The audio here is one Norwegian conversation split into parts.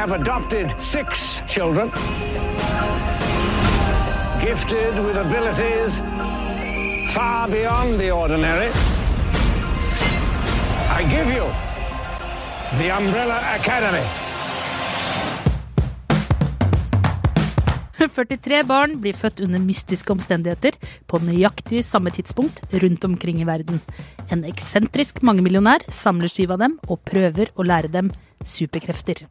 have adopted six children, gifted with abilities far beyond the ordinary. I give you the Umbrella Academy. 43 barn blir født under mystiske omstendigheter på nøyaktig samme tidspunkt rundt omkring i verden. En eksentrisk mangemillionær samler syv av dem og prøver å lære dem superkrefter.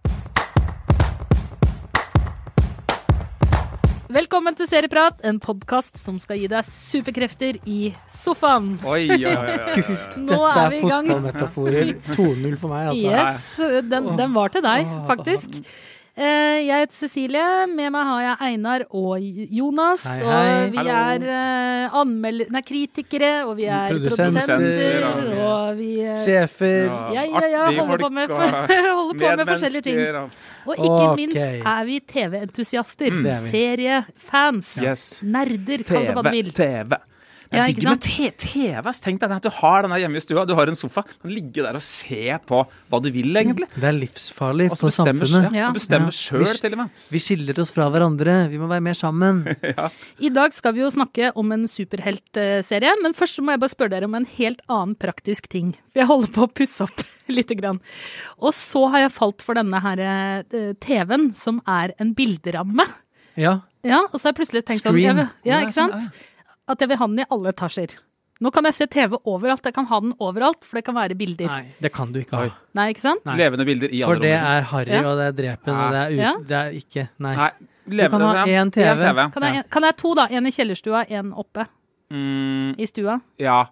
Velkommen til Serieprat, en podkast som skal gi deg superkrefter i sofaen. Oi, oi, oi, oi, oi. Nå Dette er vi i gang. fotballmetaforer 2-0 for meg, altså. Yes, den, den var til deg, faktisk. Eh, Jeg heter Cecilie. Med meg har jeg Einar og Jonas. Hei, hei. Og vi Hallo. er eh, anmeld- nei, kritikere, og vi er Produsenter. produsenter, Ja. og vi er... Sjefer. Ja, ja, ja, artige holder på folk med, og holder på med forskjellige ting. og- ikke okay. minst er vi TV-entusiaster. Mm. er. Seriefans. Yes. Nerder, kall det hva du TV. vil. TV. Det Ja, er digg med TV. Tenk deg at du har den her hjemme i stua, du har en sofa. Du kan ligge der og se på hva du vil, egentlig. Det er livsfarlig Og for samfunnet. ja, Ja. bestemmer Ja. sjøl, Vi- til og med. Vi skiller oss fra hverandre. Vi må være mer sammen. I dag skal vi jo snakke om en superheltserie, men først må jeg bare spørre dere om en helt annen praktisk ting. Jeg holder på å pusse opp lite grann. Og så har jeg falt for denne her eh, TV-en som er en bilderamme. Ja. Ja, og så har jeg plutselig tenkt sånn Screen. jeg vil, Ja, Ja, ikke sånn, sant? At jeg vil ha den i alle etasjer. Nå kan jeg se TV overalt. Jeg kan ha den overalt, for det kan være bilder. Nei, det kan du ikke ha. Nei, ikke sant? Nei. Levende bilder i For det er harry, Ja. og det er drepen, og det er, Ja. det er ikke Nei. Nei, Du kan ha ja. én TV. Kan jeg, kan jeg ha to, da? En i kjellerstua, en oppe Mm, i stua. ja.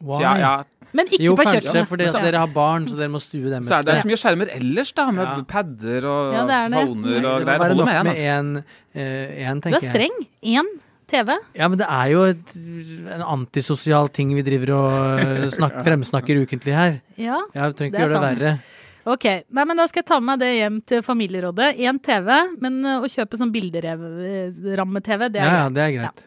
Why? ja, ja. Men ikke Jo, på kanskje kjøkkenet. fordi at dere har barn, så dere må stue dem Så er det så mye skjermer ellers, da, med Ja. padder og Ja, det er det. phoner og greier. Det Holder med en, uh, en, én, eh, Du tenker er jeg. streng. Én TV. Ja, men det er jo et, en antisosial ting vi driver og eh, snak, fremsnakker ukentlig her. Ja. Jeg trenger Det ikke gjøre det sant. verre. Ok, Nei, men da skal jeg ta med meg det hjem til familierådet. Én TV, men uh, å kjøpe sånn bilderamme-TV, det er Ja, ja, greit. det er greit.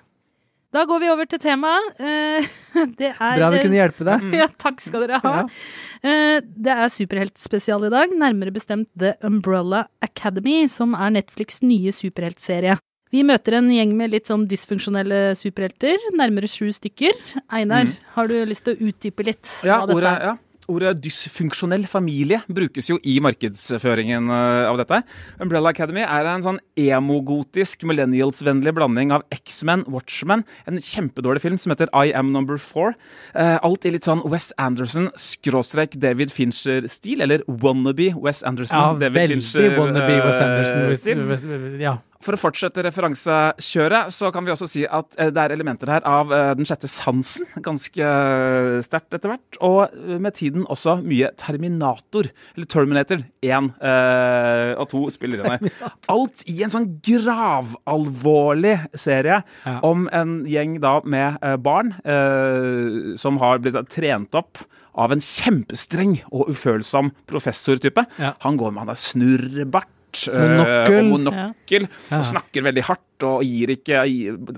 Da går vi over til temaet. Eh, det er Bra vi kunne hjelpe deg. Ja, takk skal dere ha. Ja. Det er superheltspesial i dag, nærmere bestemt The Umbrella Academy, som er Netflix' nye superheltserie. Vi møter en gjeng med litt sånn dysfunksjonelle superhelter, nærmere sju stykker. Einar, har du lyst til å utdype litt Mm. Ja, av dette ordet, ja. Ordet dysfunksjonell familie brukes jo i markedsføringen eh, av dette. Umbrella Academy er en sånn emogotisk, millennials-vennlig blanding av X-Men, Watchmen, en kjempedårlig film som heter I Am Number Four. Eh, alt i litt sånn Wes Anderson, skråstrek David Fincher-stil, eller wannabe Wes Anderson. Ja, David veldig Fincher, wannabe Wes Anderson. eh, ja. For å fortsette referansekjøret, så kan vi også si at eh, det er elementer her av eh, den sjette sansen, ganske eh, sterkt etter hvert. Og med tiden også mye Terminator, eller Terminator 1 eh, og 2 spiller inn her. Alt i en sånn gravalvorlig serie Ja. om en gjeng da med barn eh, som har blitt trent opp av en kjempestreng og ufølsom professortype. Ja. Han går med han er snurrebart. Monokkel. eh, og monokkel, Ja. og snakker veldig hardt og gir ikke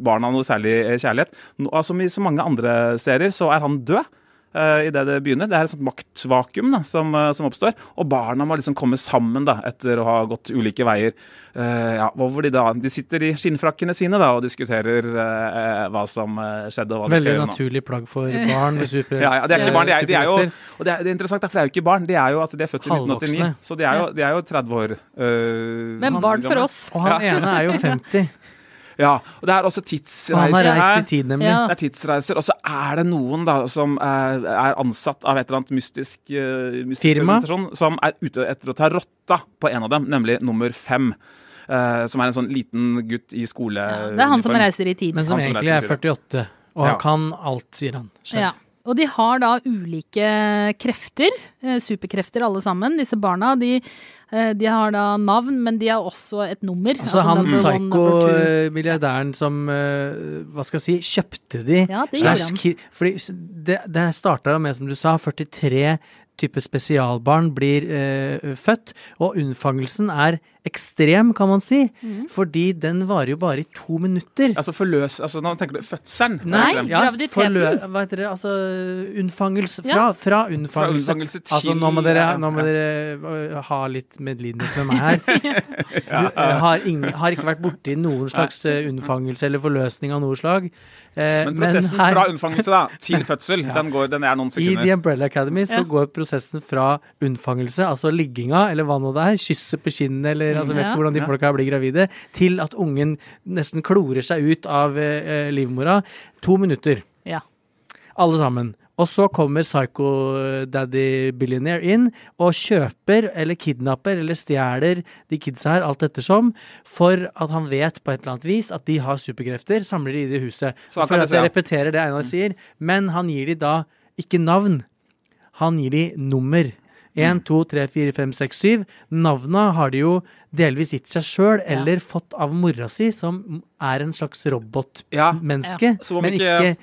barna noe særlig eh, kjærlighet. Altså, Som i så mange andre serier så er han død. Uh, Idet det begynner. Det er et sånt maktvakuum da, som, uh, som oppstår. Og barna må liksom komme sammen da, etter å ha gått ulike veier. Uh, ja, hvorfor de, da, de sitter i skinnfrakkene sine da, og diskuterer uh, hva som skjedde. og hva de skal gjøre nå. naturlig plagg for barn med super... Ja, ja, det er ikke barn, de er, de er jo. Og det er, det er interessant, da, for det er jo ikke barn. De er jo, altså, de er født i 1989, så de er jo, de er jo 30 år. Men barn for oss. Og han ene er jo 50, Ja, og det er også og han tidsreiser har reist her. i tid, nemlig. Ja. Det er tidsreiser, og så er det noen da som er, er ansatt av et eller annet mystisk, uh, mystisk Firma? som er ute etter å ta rotta på en av dem, nemlig nummer fem. Uh, som er en sånn liten gutt i skole... Ja, det er han som reiser i tiden. Men som som egentlig er 48, og Ja. han kan alt, sier han. selv. Ja. Og de har da ulike krefter, eh, superkrefter alle sammen. Disse barna, de, eh, de har da navn, men de har også et nummer. Altså han number two. psyko-milliardæren som eh, Hva skal jeg si Kjøpte de. Ja, det slash gjorde han. Fordi det, det starta med, som du sa, 43 typer spesialbarn blir eh, født, og unnfangelsen er ekstrem, kan man si. Mm. Fordi den varer jo bare i to minutter. Altså forløs... Altså, nå tenker du fødselen? Nei, det ja. graviditeten. forlø- Hva heter det? Altså unnfangelse Fra, Ja. fra Fra unnfangelse. unnfangelse til Altså, nå må dere, nå må dere øh, ha litt medlidenhet med meg her. Du øh, har, ingen, har ikke vært borti noen slags øh, unnfangelse eller forløsning av noe slag. Eh, Men prosessen her- fra unnfangelse da, til fødsel, den, går, den er noen sekunder. I The. Umbrella Academy så går prosessen fra unnfangelse, altså ligginga, eller hva nå det er, kysset på kinnet, eller altså vet Ja. ikke hvordan de folka blir gravide, til at ungen nesten klorer seg ut av eh, eh, livmora. To minutter. Ja. Alle sammen. Og så kommer Psycho Daddy Billionaire inn og kjøper eller kidnapper eller stjeler de kidsa her, alt ettersom, for at han vet på et eller annet vis at de har superkrefter, samler de i det huset. Så for at jeg repeterer det Einar sier, men han gir de da ikke navn. Han gir de nummer. Mm. Én, to, tre, fire, fem, seks, syv. Navna har de jo delvis gitt seg sjøl, eller fått av mora si, som er en slags Ja, robotmenneske. ja. men ikke- ikke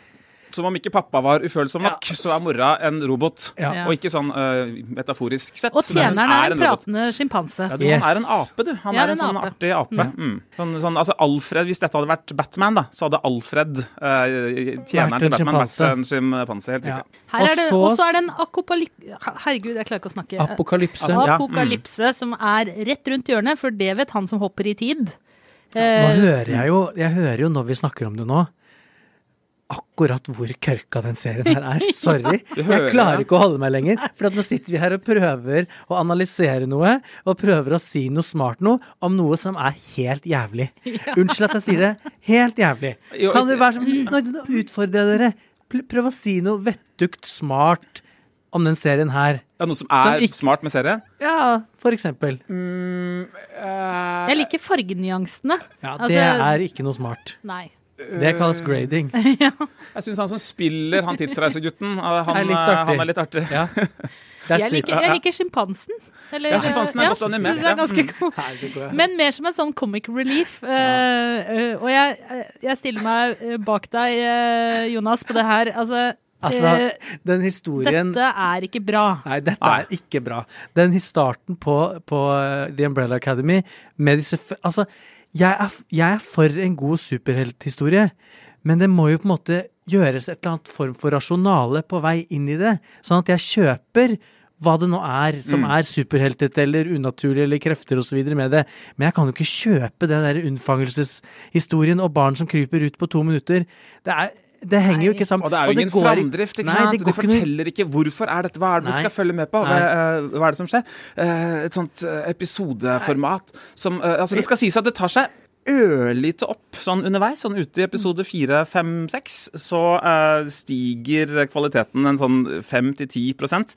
Som om ikke pappa var ufølsom nok, Ja. så er mora en robot. Ja. Og ikke sånn uh, metaforisk sett. Og tjeneren er en pratende sjimpanse. Ja, du, Yes. Han er en ape, du. Han Ja, er en en sånn ape. artig ape. Mm. Sånn, sånn, altså Alfred, Hvis dette hadde vært Batman, da, så hadde Alfred, uh, tjeneren til Batman, vært en sjimpanse. Helt Ja. riktig. Og så- er det en akopalypse Herregud, jeg klarer ikke å snakke. Apokalypse. Ja. mm. som er rett rundt hjørnet, for det vet han som hopper i tid. Nå Eh, hører jeg jo Jeg hører jo når vi snakker om det nå Akkurat hvor kørka den serien her er. Sorry. Jeg klarer ikke å holde meg lenger. For at nå sitter vi her og prøver å analysere noe, og prøver å si noe smart noe om noe som er helt jævlig. Unnskyld at jeg sier det. Helt jævlig. Kan det være sånn Nå nå utfordrer jeg dere. Prøv å si noe vettugt smart om den serien her. Ja, noe som Som er ikke- smart med serie? Ja, for eksempel. jeg liker fargenyansene. Ja, Altså- det er ikke noe smart. Nei. Det kalles grading. Jeg syns han som spiller han tidsreisegutten, eh, han, Er litt eh, artig. han er litt artig. Ja. Jeg liker, jeg liker sjimpansen. Eller- Ja, sjimpansen er ja, godt animert, ja. er ganske god. Men mer som en sånn comic relief. eh, eh, og jeg, jeg stiller meg bak deg, Jonas, på det her. Altså, Altså, den historien dette er ikke bra. Nei, dette er ikke bra. Den starten på, på uh, The Umbrella Academy med disse Altså, jeg er, jeg er for en god superhelthistorie, men det må jo på en måte gjøres et eller annet form for rasjonale på vei inn i det, sånn at jeg kjøper hva det nå er som er superheltete eller unaturlig eller krefter osv. med det. Men jeg kan jo ikke kjøpe den der unnfangelseshistorien og barn som kryper ut på to minutter. Det, er, det henger jo ikke sammen. Og det er jo ingen går framdrift. ikke Nei, sant? det De forteller ikke hvorfor er dette, hva er det vi skal følge med på. Hva, eh, hva er det som skjer? Eh, Et sånt eh, episodeformat som Altså, det skal sies at det tar seg ørlite opp sånn underveis. Sånn ute i episode fire, fem, seks så eh, stiger kvaliteten en sånn 5-10%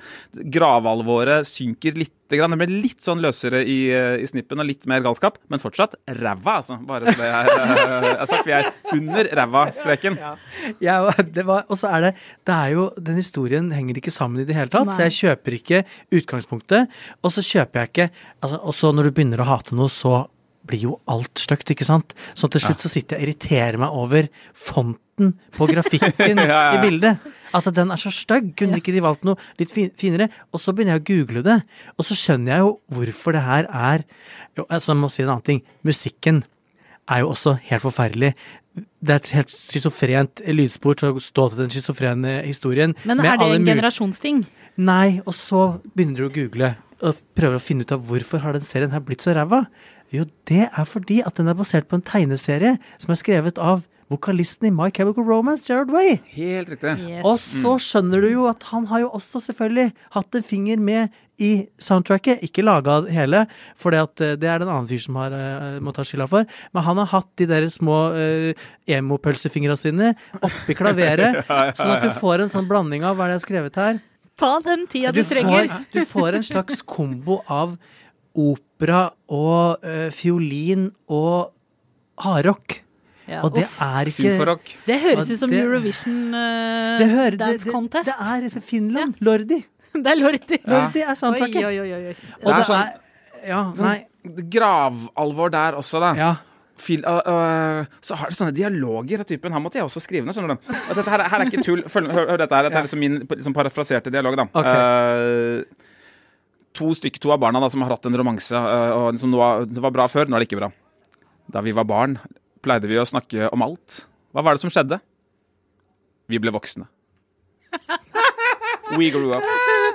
Gravalvoret synker litt. Grann. Det ble litt sånn løsere i, eh, i snippen og litt mer galskap, men fortsatt ræva, altså. Bare så det er eh, jeg har sagt. Vi er under ræva-streken. Ja, og ja og så er det Det er jo Den historien henger ikke sammen i det hele tatt, Nei. så jeg kjøper ikke utgangspunktet. Og så kjøper jeg ikke altså, Og så når du begynner å hate noe, så blir jo alt stygt, ikke sant? Så til slutt så sitter jeg og irriterer meg over fonten på grafikken Ja, ja, ja. i bildet. At den er så stygg. Kunne ikke de valgt noe litt fin finere? Og så begynner jeg å google det, og så skjønner jeg jo hvorfor det her er jo, altså, Jeg må si en annen ting. Musikken er jo også helt forferdelig. Det er et helt schizofrent lydspor til å stå til den schizofrene historien. Men er det en generasjonsting? Nei, og så begynner du å google og prøver å finne ut av hvorfor har den serien her blitt så ræva. Jo, det er fordi at den er basert på en tegneserie som er skrevet av vokalisten i My Chemical Romance, Gerard Way. Helt riktig. Yes. Og så skjønner du jo at han har jo også selvfølgelig hatt en finger med i soundtracket. Ikke laga hele, for det er det en annen fyr som har, eh, må ta skylda for. Men han har hatt de der små uh, emo-pølsefingra sine oppi klaveret, sånn at du får en sånn blanding av hva er det jeg har skrevet her. Ta den tida du, Du trenger. får, du får en slags kombo av opera og uh, fiolin og hardrock. Ja, Og det uff. er ikke Symforrock. det høres ut som det- Eurovision uh, det, hører, Dance det, Contest. det er Finland. Finland. Lordi. Det er Lordi. Lordi er Oi, soundtracket. oi, oi, oi. Og Det er sånn- Ja. Sånn gravalvor der også, da. Ja. Fil, uh, uh, så har det sånne dialoger av typen Her måtte jeg også skrive ned, skjønner du. At dette her, her er ikke tull. Følg, hør, hør dette her. Dette er liksom min liksom parafraserte dialog, da. Ok. Eh, to stykker, to av barna da, som har hatt en romanse. eh, og liksom, nå, Det var bra før, nå er det ikke bra. Da vi var barn, pleide vi å snakke om alt. Hva var det som skjedde? Vi ble voksne. We grew up.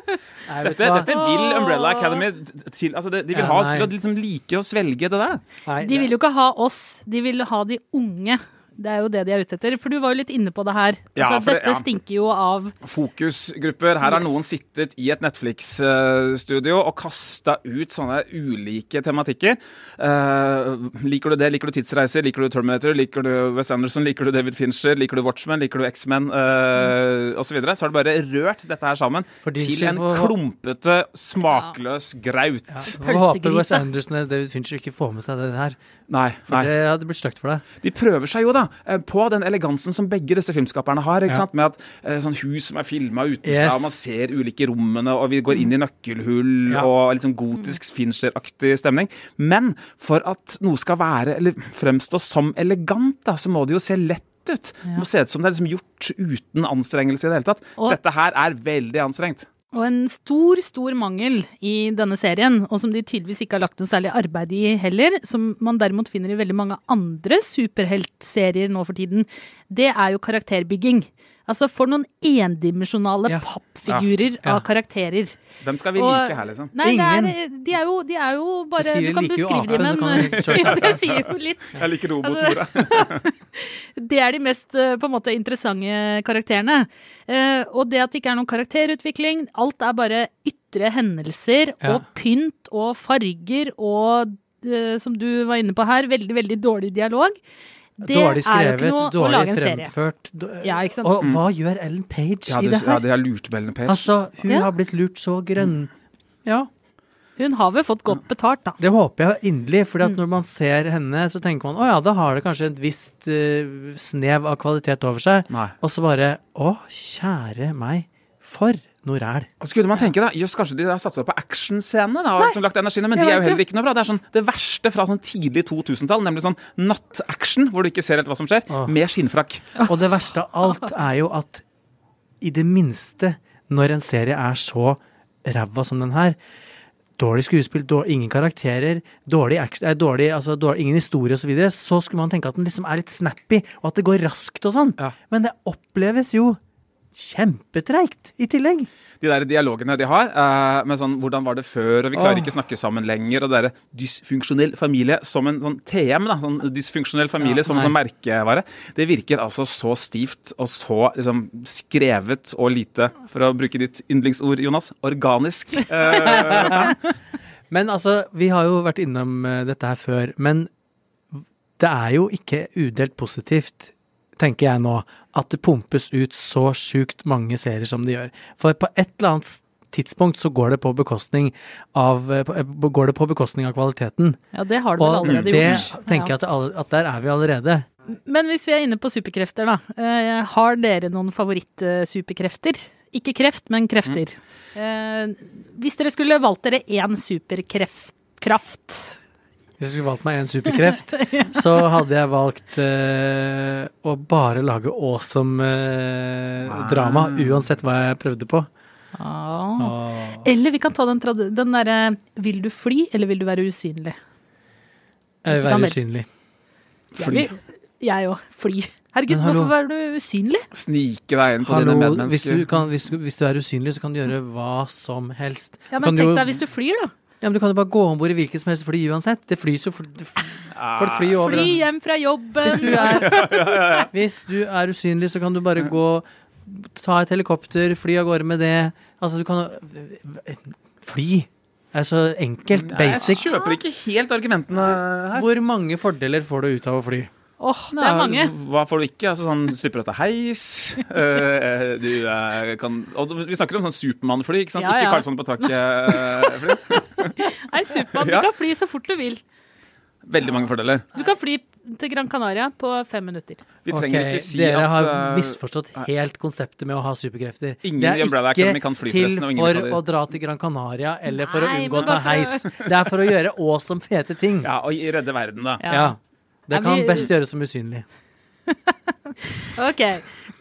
Nei, Dette, dette vil Umbrella Academy til. Altså, de, de vil Ja, ha oss til å liksom like å svelge det der. Nei, De vil jo ikke ha oss, de vil ha de unge. Det er jo det de er ute etter. For du var jo litt inne på det her. Ja, altså, for det- dette ja. stinker jo av Fokusgrupper. Her har noen sittet i et Netflix-studio og kasta ut sånne ulike tematikker. Uh, liker du det? Liker du tidsreiser? Liker du Terminator? Liker du Wes Anderson? Liker du David Fincher? Liker du Watchmen? Liker du X-Men? Uh, osv. Så, videre. så har du bare rørt dette her sammen For til en får- klumpete, smakløs graut. Jeg håper. Wes Anderson og David Fincher ikke får med seg det her. Nei, For nei. det hadde blitt stygt for deg. De prøver seg jo da eh, på den elegansen som begge disse filmskaperne har. ikke Ja. sant? Med at eh, sånn hus som er filma utenfra, Yes. man ser ulike rommene, og vi går inn i nøkkelhull Ja. og liksom gotisk Fincher-aktig stemning. Men for at noe skal være, eller fremstå som elegant, da, så må det jo se lett ut. Det må se ut som det er liksom gjort uten anstrengelse i det hele tatt. Og- Dette her er veldig anstrengt. Og en stor, stor mangel i denne serien, og som de tydeligvis ikke har lagt noe særlig arbeid i heller, som man derimot finner i veldig mange andre superheltserier nå for tiden, det er jo karakterbygging. Altså for noen endimensjonale Ja. pappfigurer Ja. av karakterer. Hvem skal vi Og- like her, liksom? Nei, det er, de, er jo, de er jo bare Du Du kan like beskrive dem, men kan Ja, det sier jo litt. Jeg liker robot, Altså- Det er de mest eh, på en måte interessante karakterene. Eh, og det at det ikke er noen karakterutvikling, alt er bare ytre hendelser Ja. og pynt og farger og eh, som du var inne på her, veldig, veldig dårlig dialog. Det dårlig er jo ikke skrevet, noe å lage en serie. fremført. då- Ja, ikke sant? Og hva gjør Ellen Page Ja, i det det ja, det er lurt med Ellen Page. Altså, hun Ja. har blitt lurt så grønn. Ja. Hun har vel fått godt betalt, da. Det håper jeg inderlig, for Mm. når man ser henne, så tenker man å ja, da har det kanskje et visst uh, snev av kvalitet over seg. Nei. Og så bare å, kjære meg, for noe ræl. Og så kunne man tenke da, jøss, kanskje de har satsa på actionscene, da, og liksom lagt energiene, men de er jo heller ikke noe bra. Det er sånn det verste fra sånn tidlig 2000-tall, nemlig sånn nattaction, hvor du ikke ser helt hva som skjer, Åh. med skinnfrakk. Og det verste av alt er jo at i det minste, når en serie er så ræva som den her, dårlig skuespill, dårlig, ingen karakterer, dårlig action, eh, dårlig, altså, dårlig, ingen historie osv., så, videre, så skulle man tenke at den liksom er litt snappy, og at det går raskt og sånn. Ja. Men det oppleves jo kjempetreigt i tillegg. De der dialogene de har, eh, med sånn 'hvordan var det før', og 'vi klarer Åh. ikke snakke sammen lenger', og det derre dysfunksjonell familie som en sånn TM, da, sånn dysfunksjonell familie Ja, som, som merkevare, det virker altså så stivt og så liksom skrevet og lite, for å bruke ditt yndlingsord, Jonas, organisk. Eh, Men altså, vi har jo vært innom eh, dette her før, men det er jo ikke udelt positivt, tenker jeg nå, at det pumpes ut så sjukt mange serier som det gjør. For på et eller annet tidspunkt så går det på bekostning av, eh, eh, går det på bekostning av kvaliteten. Ja, det har det vel Og allerede det gjort. tenker jeg at, det at der er vi allerede. Men hvis vi er inne på superkrefter, da. eh, har dere noen favorittsuperkrefter? Ikke kreft, men krefter. Mm. hvis dere skulle valgt dere én superkreft kraft, Hvis jeg skulle valgt meg en superkreft, så hadde jeg valgt uh, å bare lage awesome eh, drama, uansett hva jeg prøvde på. ah. Ah. Eller vi kan ta den, den derre Vil du fly, eller vil du være usynlig? Jeg vil være usynlig. Fly. Jeg, òg. Fly. Herregud, Men hvorfor er du usynlig? Snike deg inn på Hallo, dine hvis du, kan, hvis, du, hvis du er usynlig, så kan du gjøre hva som helst. Ja, men tenk deg hvis du flyr, da. Ja, men Du kan jo bare gå om bord i hvilket som helst fly uansett. Det flys jo fly, det fly, Folk flyr jo over Fly hjem fra jobben. Hvis du, er, hvis du er usynlig, så kan du bare gå Ta et helikopter, fly av gårde med det. Altså, du kan Fly er så enkelt. Nei, jeg Basic. kjøper ikke helt argumentene her. Hvor mange fordeler får du ut av å fly? Åh, det er mange. Hva får du ikke? Altså sånn, Slipper du å ta heis? Eh, du eh, kan og Vi snakker om sånn Supermann-fly, ikke sant? Ja, ja. Ikke Karlsson på taket-fly. Nei, Supermann, Ja. du kan fly så fort du vil. Veldig mange fordeler. Du kan fly til Gran Canaria på fem minutter. Vi trenger trenger ikke si dere at har eh, misforstått helt konseptet med å ha superkrefter. Ingen det er ikke kan fly, til forresten, og ingen for å dra til Gran Canaria eller for Nei, å unngå å ta heis. Det er for å gjøre awesome, fete ting. Ja, og redde verden, da. Ja. Ja. Det kan vi- best gjøres som usynlig. Ok.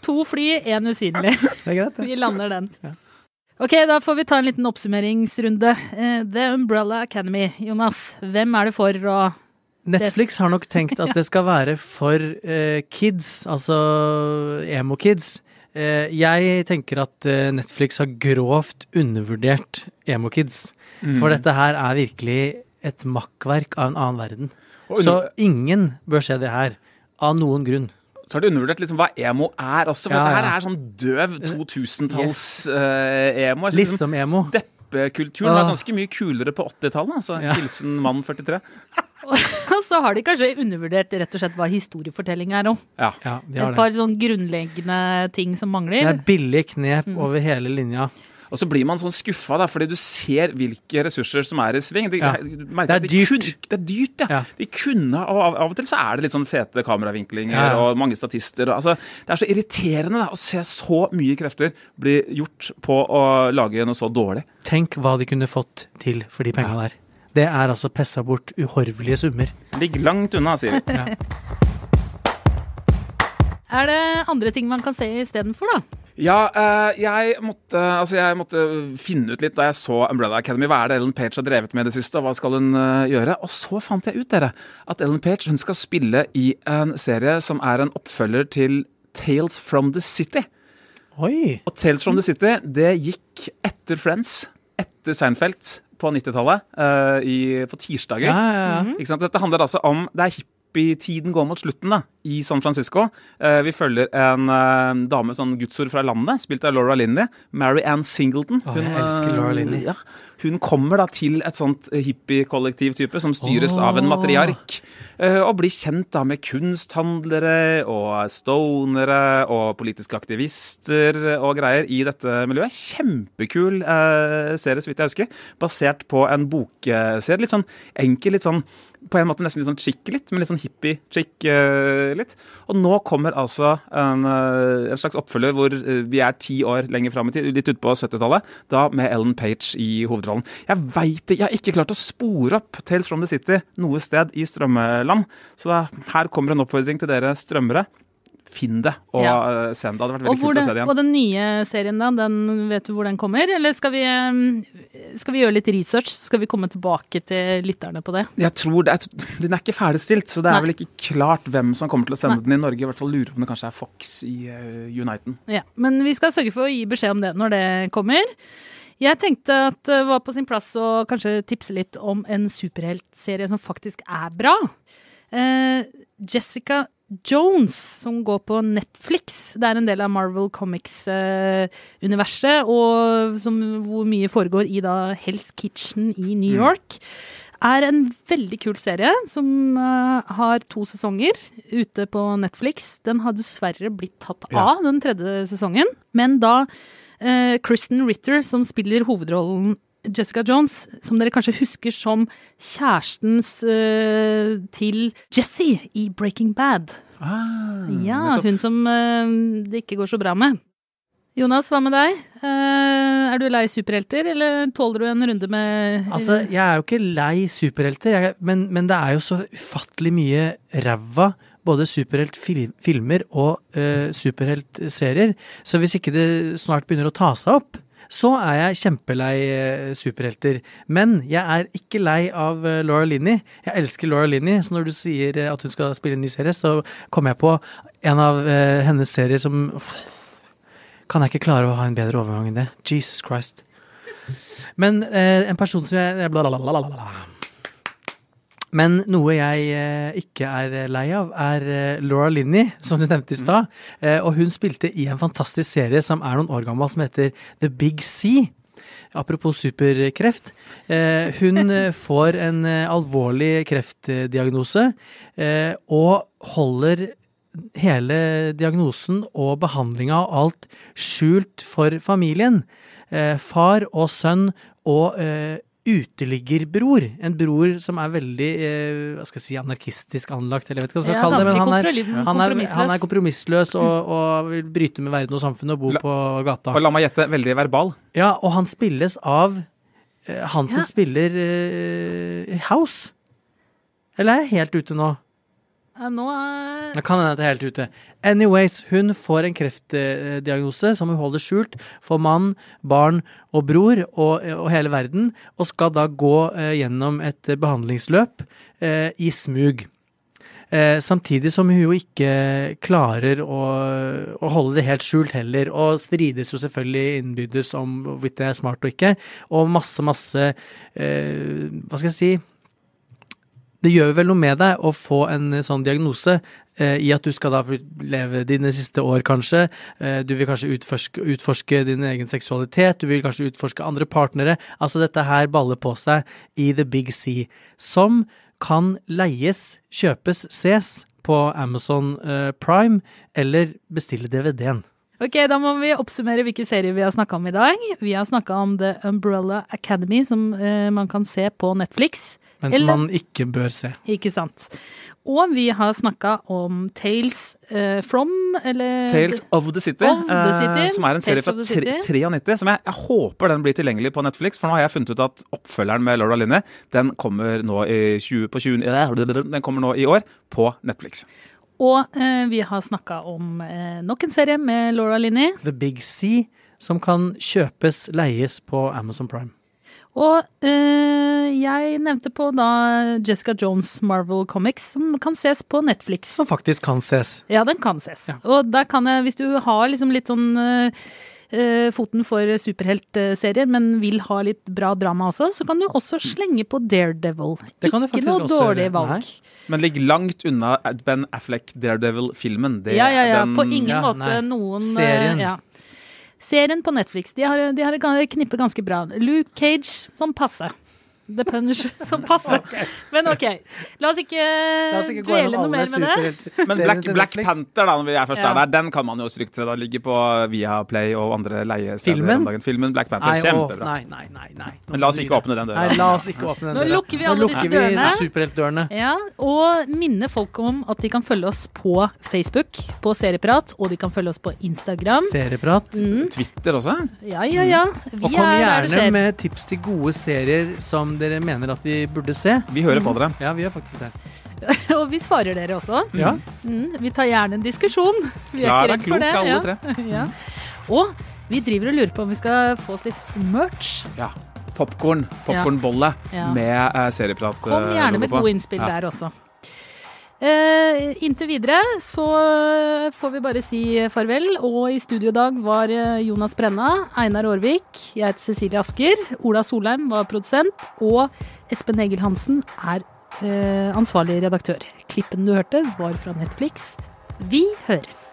To fly, én usynlig. Det er greit, ja. Vi lander den. Ok, da får vi ta en liten oppsummeringsrunde. Eh, The Umbrella Academy. Jonas, hvem er det for, og Netflix har nok tenkt at det skal være for uh, kids, altså emo-kids. Uh, jeg tenker at uh, Netflix har grovt undervurdert emo-kids. For dette her er virkelig et makkverk av en annen verden. Så ingen bør se det her. Av noen grunn. Så har du undervurdert liksom hva emo er også. For Ja, dette her ja. er sånn døv 2000-talls-emo. Listom-emo. Deppekulturen var Ah. ganske mye kulere på 80-tallet. Altså. Ja. Hilsen mann 43. Og så har de kanskje undervurdert rett og slett hva historiefortelling er om. Ja. Ja, de Et par sånn grunnleggende ting som mangler. Det er billige knep Mm. over hele linja. Og så blir man sånn skuffa, da, fordi du ser hvilke ressurser som er i sving. De, Ja. Det er de dyrt. Kun, det er dyrt, ja. Ja. De kunne, og av, av og til så er det litt sånn fete kameravinklinger og mange statister. Og, altså, det er så irriterende da, å se så mye krefter bli gjort på å lage noe så dårlig. Tenk hva de kunne fått til for de pengene der. Det er altså pessa bort uhorvelige summer. Ligg langt unna, sier vi. Ja. Er det andre ting man kan se istedenfor, da? Ja, eh, jeg, måtte, altså jeg måtte finne ut litt da jeg så Umbrella Academy. Hva er det Ellen Page har drevet med i det siste, og hva skal hun eh, gjøre? Og så fant jeg ut, dere, at Ellen Page hun skal spille i en serie som er en oppfølger til Tales from the City. Oi! Og Tales from the City, det gikk etter Friends, etter Seinfeld på 90-tallet, eh, på tirsdager. Ja, ja, ja. Dette handler altså om Det er hippietiden går mot slutten da, i San Francisco. Eh, vi følger en eh, dame, sånn gudsord fra landet, spilt av Laura Linney. Mary Ann Singleton. Å, jeg elsker Laura Linney. eh, Ja, hun kommer da til et sånt hippie-kollektiv-type som styres av en Åh. matriark. eh, og blir kjent da med kunsthandlere og stonere og politiske aktivister og greier i dette miljøet. Kjempekul eh, serie, så vidt jeg husker. Basert på en bokserie. Litt sånn enkel, litt sånn på en måte nesten litt sånn chic litt, men litt sånn hippie-chic eh, litt. Og nå kommer altså en, eh, en slags oppfølger hvor eh, vi er ti år lenger fram i tid, litt utpå 70-tallet, da med Ellen Page i hovedrollen. Jeg veit det, jeg har ikke klart å spore opp Tales from the City noe sted i strømmeland, så her kommer en oppfordring til dere strømmere. Finn det og Ja. eh, se den. Det hadde vært veldig kult det, å se det igjen. og den nye serien, da, den vet du hvor den kommer? Eller skal vi, eh, skal vi gjøre litt research? Skal vi komme tilbake til lytterne på det? Jeg tror det Den er ikke ferdigstilt, så det er Nei. vel ikke klart hvem som kommer til å sende Nei. den i Norge. I hvert fall lurer på om det kanskje er Fox i uh, Uniten. Ja, Men vi skal sørge for å gi beskjed om det når det kommer. Jeg tenkte at det var på sin plass å kanskje tipse litt om en superheltserie som faktisk er bra. Eh, Jessica Jones, som går på Netflix. Det er en del av Marvel Comics-universet, og som, hvor mye foregår i da Hell's Kitchen i New York. Er en veldig kul serie som eh, har to sesonger ute på Netflix. Den har dessverre blitt tatt Ja. av, den tredje sesongen. Men da eh, Kristen Ritter, som spiller hovedrollen Jessica Jones, som dere kanskje husker som kjærestens eh, til Jesse i Breaking Bad. Ah, Ja, hun som eh, det ikke går så bra med. Jonas, hva med deg? Eh, er du lei superhelter, eller tåler du en runde med Altså, jeg er jo ikke lei superhelter, jeg, men, men det er jo så ufattelig mye ræva. Både superheltfilmer og uh, superheltserier. Så hvis ikke det snart begynner å ta seg opp, så er jeg kjempelei eh, superhelter. Men jeg er ikke lei av eh, Laura Linney. Jeg elsker Laura Linney, så når du sier at hun skal spille en ny serie, så kommer jeg på en av hennes serier som Kan jeg ikke klare å ha en bedre overgang enn det? Jesus Christ. Men en person som jeg blablabla. Men noe jeg eh, ikke er lei av, er eh, Laura Linney, som du nevnte i stad. Eh, og hun spilte i en fantastisk serie som er noen år gammel, som heter The Big Sea. Apropos superkreft. Eh, hun eh, får en eh, alvorlig kreftdiagnose eh, og holder hele diagnosen og behandlinga og alt skjult for familien. Eh, far og sønn og eh, uteliggerbror. En bror som er veldig eh, hva skal jeg si, anarkistisk anlagt, eller jeg vet ikke hva jeg Ja, skal kalle det. Men han er, han er, han er kompromissløs og, og vil bryte med verden og samfunnet og bo La- på gata. Og la meg gjette, veldig verbal. Ja, og han spilles av eh, han som Ja. spiller eh, House. Eller er jeg helt ute nå? Nå er Jeg kan hende det er helt ute. Anyways, hun får en kreftdiagnose som hun holder skjult for mann, barn og bror og, og hele verden, og skal da gå eh, gjennom et eh, behandlingsløp eh, i smug. Eh, samtidig som hun jo ikke klarer å, å holde det helt skjult heller, og strides jo selvfølgelig innbyrdes om hvorvidt det er smart og ikke, og masse, masse eh, Hva skal jeg si? Det gjør vel noe med deg å få en sånn diagnose eh, i at du skal da leve dine siste år, kanskje. Eh, du vil kanskje utforske, utforske din egen seksualitet, du vil kanskje utforske andre partnere. Altså dette her baller på seg i the big sea, som kan leies, kjøpes, ses på Amazon eh, Prime, eller bestille DVD-en. Ok, da må vi oppsummere hvilke serier vi har snakka om i dag. Vi har snakka om The Umbrella Academy, som eh, man kan se på Netflix. Men som man ikke bør se. Ikke sant. Og vi har snakka om Tales uh, from, eller Tales of the City, Of the City. Uh, som er en serie fra of the tre- City. 93. Som jeg, jeg håper den blir tilgjengelig på Netflix, for nå har jeg funnet ut at oppfølgeren med Laura Linni den kommer nå i 20, på 20, eh, den kommer nå i år på Netflix. Og uh, vi har snakka om eh, nok en serie med Laura Linney. The Big Sea, som kan kjøpes, leies på Amazon Prime. Og øh, jeg nevnte på da Jessica Jones Marvel Comics, som kan ses på Netflix. Som faktisk kan ses. Ja, den kan ses. Ja. Og der kan jeg, hvis du har liksom litt sånn eh, eh, foten for superheltserier, men vil ha litt bra drama også, så kan du også slenge på Daredevil. Det kan du Ikke faktisk noe dårlig valg. Nei. Men ligg langt unna Ben Affleck Daredevil-filmen. Ja, ja, ja. den- På ingen ja, måte nei. noen Serien. Ja. Serien på Netflix. De har, de har et knippe ganske bra. Luke Cage sånn passe. The Punch som passe. Men ok, la oss ikke, La oss ikke dvele noe mer med det. Men Black, Black Panther, da, når vi er først Ja. er der, den kan man jo strykt se. Den ligger på Viaplay og andre leiesteder. Filmen? om dagen. Filmen Black Panther, Nei, kjempebra. nei, nei, nei, nei. Men la oss ikke åpne den døra. Nei, la oss ikke åpne den Nå lukker vi alle disse dørene. superheltdørene. Ja, og minne folk om at de kan følge oss på Facebook, på Serieprat, og de kan følge oss på Instagram. Serieprat. Mm, Twitter også? ja, ja, ja. Vi Og kom er gjerne med tips til gode serier som dere mener at vi burde se. Vi hører på dere. Ja, vi gjør faktisk det. Og vi svarer dere også. Ja. Mm, vi tar gjerne en diskusjon. Vi er Klar ikke er redd for det. alle ja. tre. ja. Og vi driver og lurer på om vi skal få oss litt merch. Ja. Popkorn. Popkornbolle Ja. med uh, serieprat. Kom eh, gjerne med gode innspill Ja. der også. Eh, inntil videre så får vi bare si farvel. Og i studio i dag var eh, Jonas Brenna, Einar Aarvik, jeg heter Cecilie Asker, Ola Solheim var produsent, og Espen Egil Hansen er eh, ansvarlig redaktør. Klippen du hørte, var fra Netflix. Vi høres.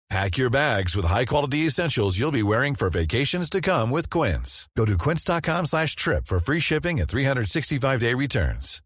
Pack your bags with high-quality essentials you'll be wearing for vacations to come with Quince. Go to quince.com slash trip for free shipping and 365-day returns.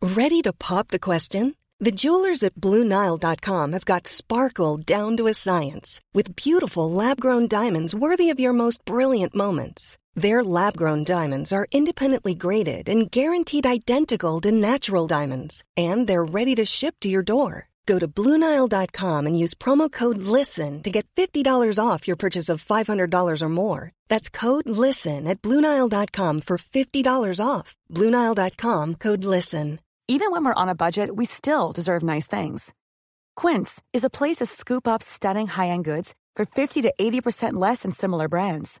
Ready to pop the question? The jewelers at BlueNile.com have got sparkle down to a science with beautiful lab-grown diamonds worthy of your most brilliant moments. Their lab-grown diamonds are independently graded and guaranteed identical to natural diamonds, and they're ready to ship to your door. Go to BlueNile.com and use promo code LISTEN to get $50 off your purchase of $500 or more. That's code LISTEN at BlueNile.com for $50 off. BlueNile.com code LISTEN. Even when we're on a budget, we still deserve nice things. Quince is a place to scoop up stunning high-end goods for 50 to 80% less than similar brands.